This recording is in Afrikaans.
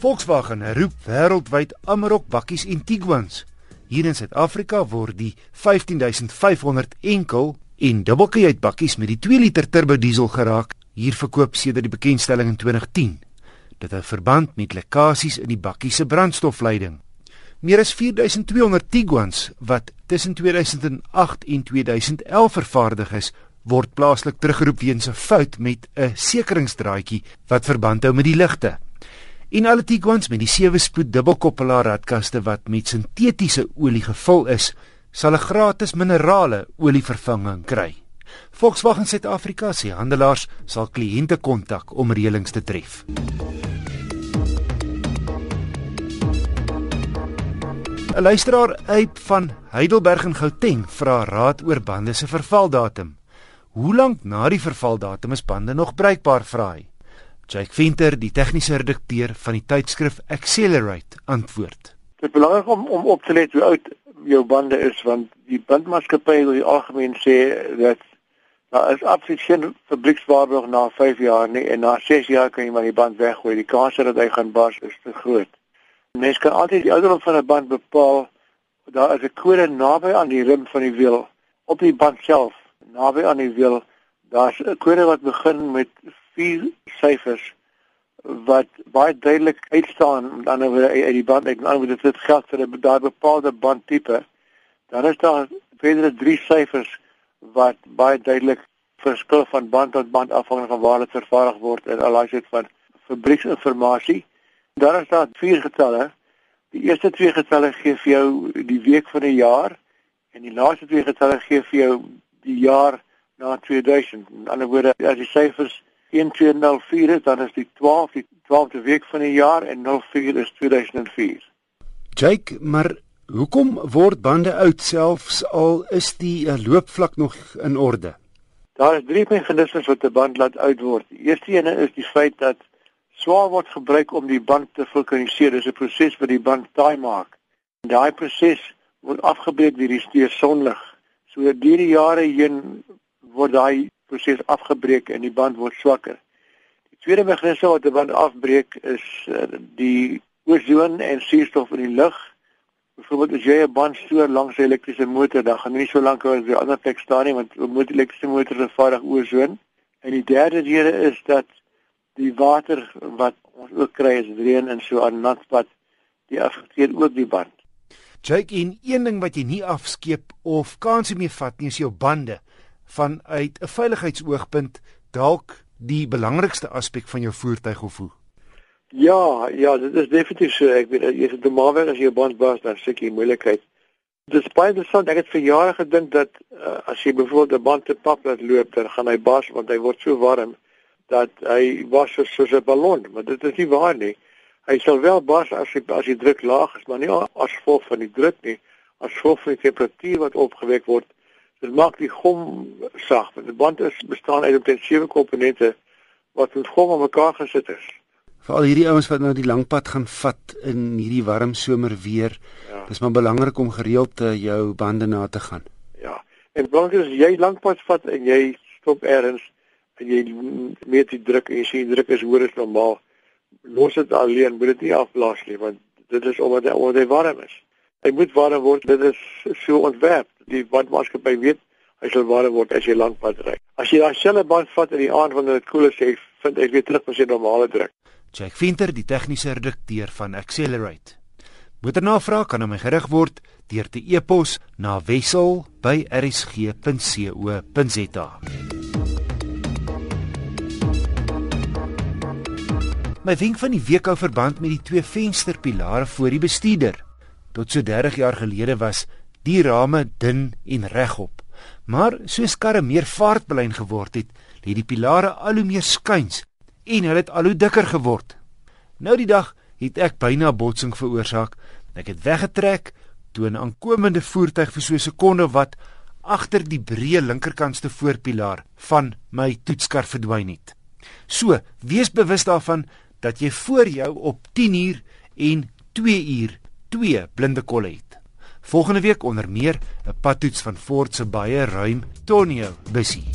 Volkswagen roep wêreldwyd Amarok bakkies en Tiguans. Hier in Suid-Afrika word die 15500 enkel en dubbelkajuit bakkies met die 2 liter turbo diesel geraak hier verkoop sedert die bekendstelling in 2010. Dit het verband met lekkasies in die bakkie se brandstofleiding. Meer as 4200 Tiguans wat tussen 2008 en 2011 vervaardig is, word plaaslik teruggeroep weens 'n fout met 'n sekeringsdraadjie wat verband hou met die ligte. En alle Tiguans met die 7-spoed dubbelkoppelaar radkaste wat met sintetiese olie gevul is, sal 'n gratis minerale olievervanging kry. Volkswagen Suid-Afrika se handelaars sal kliënte kontak om reëlings te tref. Luisteraar uit van Heidelberg in Gauteng vra raad oor bande se vervaldatum. Hoe lank na die vervaldatum is bande nog bruikbaar, vra hy? Jake Venter, die tegniese redakteur van die tydskrif Accelerate, antwoord. Dit is belangrik om om op te let hoe oud jou bande is want die bandmaatskappye oor die algemeen sê dat daar is absoluut geen fabriekswaarborg na 5 jaar nie en na 6 jaar kan jy maar die band weggooi. Die kans dat hy gaan bars is te groot. Mens kan altyd die ouderdom van 'n band bepaal. Daar is 'n kode naby aan die rim van die wiel op die band self, naby aan die wiel. Daar's 'n kode wat begin met vier syfers wat baie duidelik uitstaan met ander woorde uit die band met ander woorde dit geld vir 'n daai bepaalde bandtipe dan is daar verdere drie syfers wat baie duidelik verskil van band tot band afhangende van waar dit vervaardig word en al is dit van fabrieksinformasie dan is daar vier getalle. Die eerste twee getalle gee vir jou die week van die jaar en die laaste twee getalle gee vir jou die jaar na 2000 in ander woorde as die syfers 1204 is, dan is die 12 die 12de week van die jaar en 04 is 2004. Jake, maar hoekom word bande oud selfs al is die uh, loopvlak nog in orde? Daar is drie meganismes wat 'n band laat oud word. Die eerste een is die feit dat swaar word gebruik om die band te vulkaniseer. Dis 'n proses wat die band taai maak. En daai proses word afgebreek deur die steur sonlig. So deur die jare heen word daai proses afgebreek en die band word swakker. Die tweede meganisme wat die band afbreek is uh, die ozon en suurstof in die lug. Byvoorbeeld as jy 'n band stoor langs 'n elektriese motor, dan gaan jy nie so lank hou as jy ander plek staan nie want 'n motor elektriese motor se vaardig ozon. En die derde rede is dat die water wat ons ook kry as reën en so aan natpad, die affekteer ook die band. Jake, en een ding wat jy nie afskeep of kansie mee vat nie is jou bande vanuit 'n veiligheidsoogpunt dalk die belangrikste aspek van jou voertuig of hoe? Ja, ja, dit is definitief so. Ek weet jy het normaalweg as jy 'n band bars dan seker moeilikheid. Dis baie interessant. Ek het vir jare gedink dat uh, as jy byvoorbeeld 'n band te pap laat loop, dan gaan hy bars want hy word so warm dat hy was so soos 'n ballon, maar dit is nie waar nie. Hy sal wel bars as hy as die druk laag is, maar nie as gevolg van die druk nie, as gevolg van die temperatuur wat opgewek word Dit maak die gom sag. Die band is bestaan uit omtrent sewe komponente wat met gom aan mekaar gesit is. Vir al hierdie ouens wat nou die lang pad gaan vat in hierdie warm somer weer, ja. dis maar belangrik om gereeld uh, jou bande na te gaan. Ja. En belangrik is jy lank pad vat en jy stop eers en jy meet die druk en jy sien die druk is hoër as normaal. Los dit alleen, moet dit nie afblaas nie want dit is omdat hy warm is. Hy moet warm word. Dit is so ontwerp die bandmaatskappy weet hy sal ware word as jy lank pad ry. As jy daai selfe band vat in die aand wanneer dit koel is, jy vind ek weer terug op sy normale druk. Jack Venter, die tegniese redakteur van Accelerate. Motornavraag kan aan my gerig word deur te e-pos na wissel@rsg.co.za. My wink van die week hou verband met die twee vensterpilare voor die bestuurder. Tot so 30 jaar gelede was die rame dun en regop. Maar soos karre meer vaartbelyn geword het, het die pilare al hoe meer skuins en hulle het al hoe dikker geword. Nou die dag het ek byna botsing veroorsaak. Ek het weggetrek toe 'n aankomende voertuig vir so 'n sekonde wat agter die breë linkerkantste voorpilaar van my toetskar verdwyn het. So, wees bewus daarvan dat jy voor jou op 10 uur en 2 uur twee blinde kolle het. Volgende week onder meer 'n padtoets van Ford se baie ruim Tonio Bussie.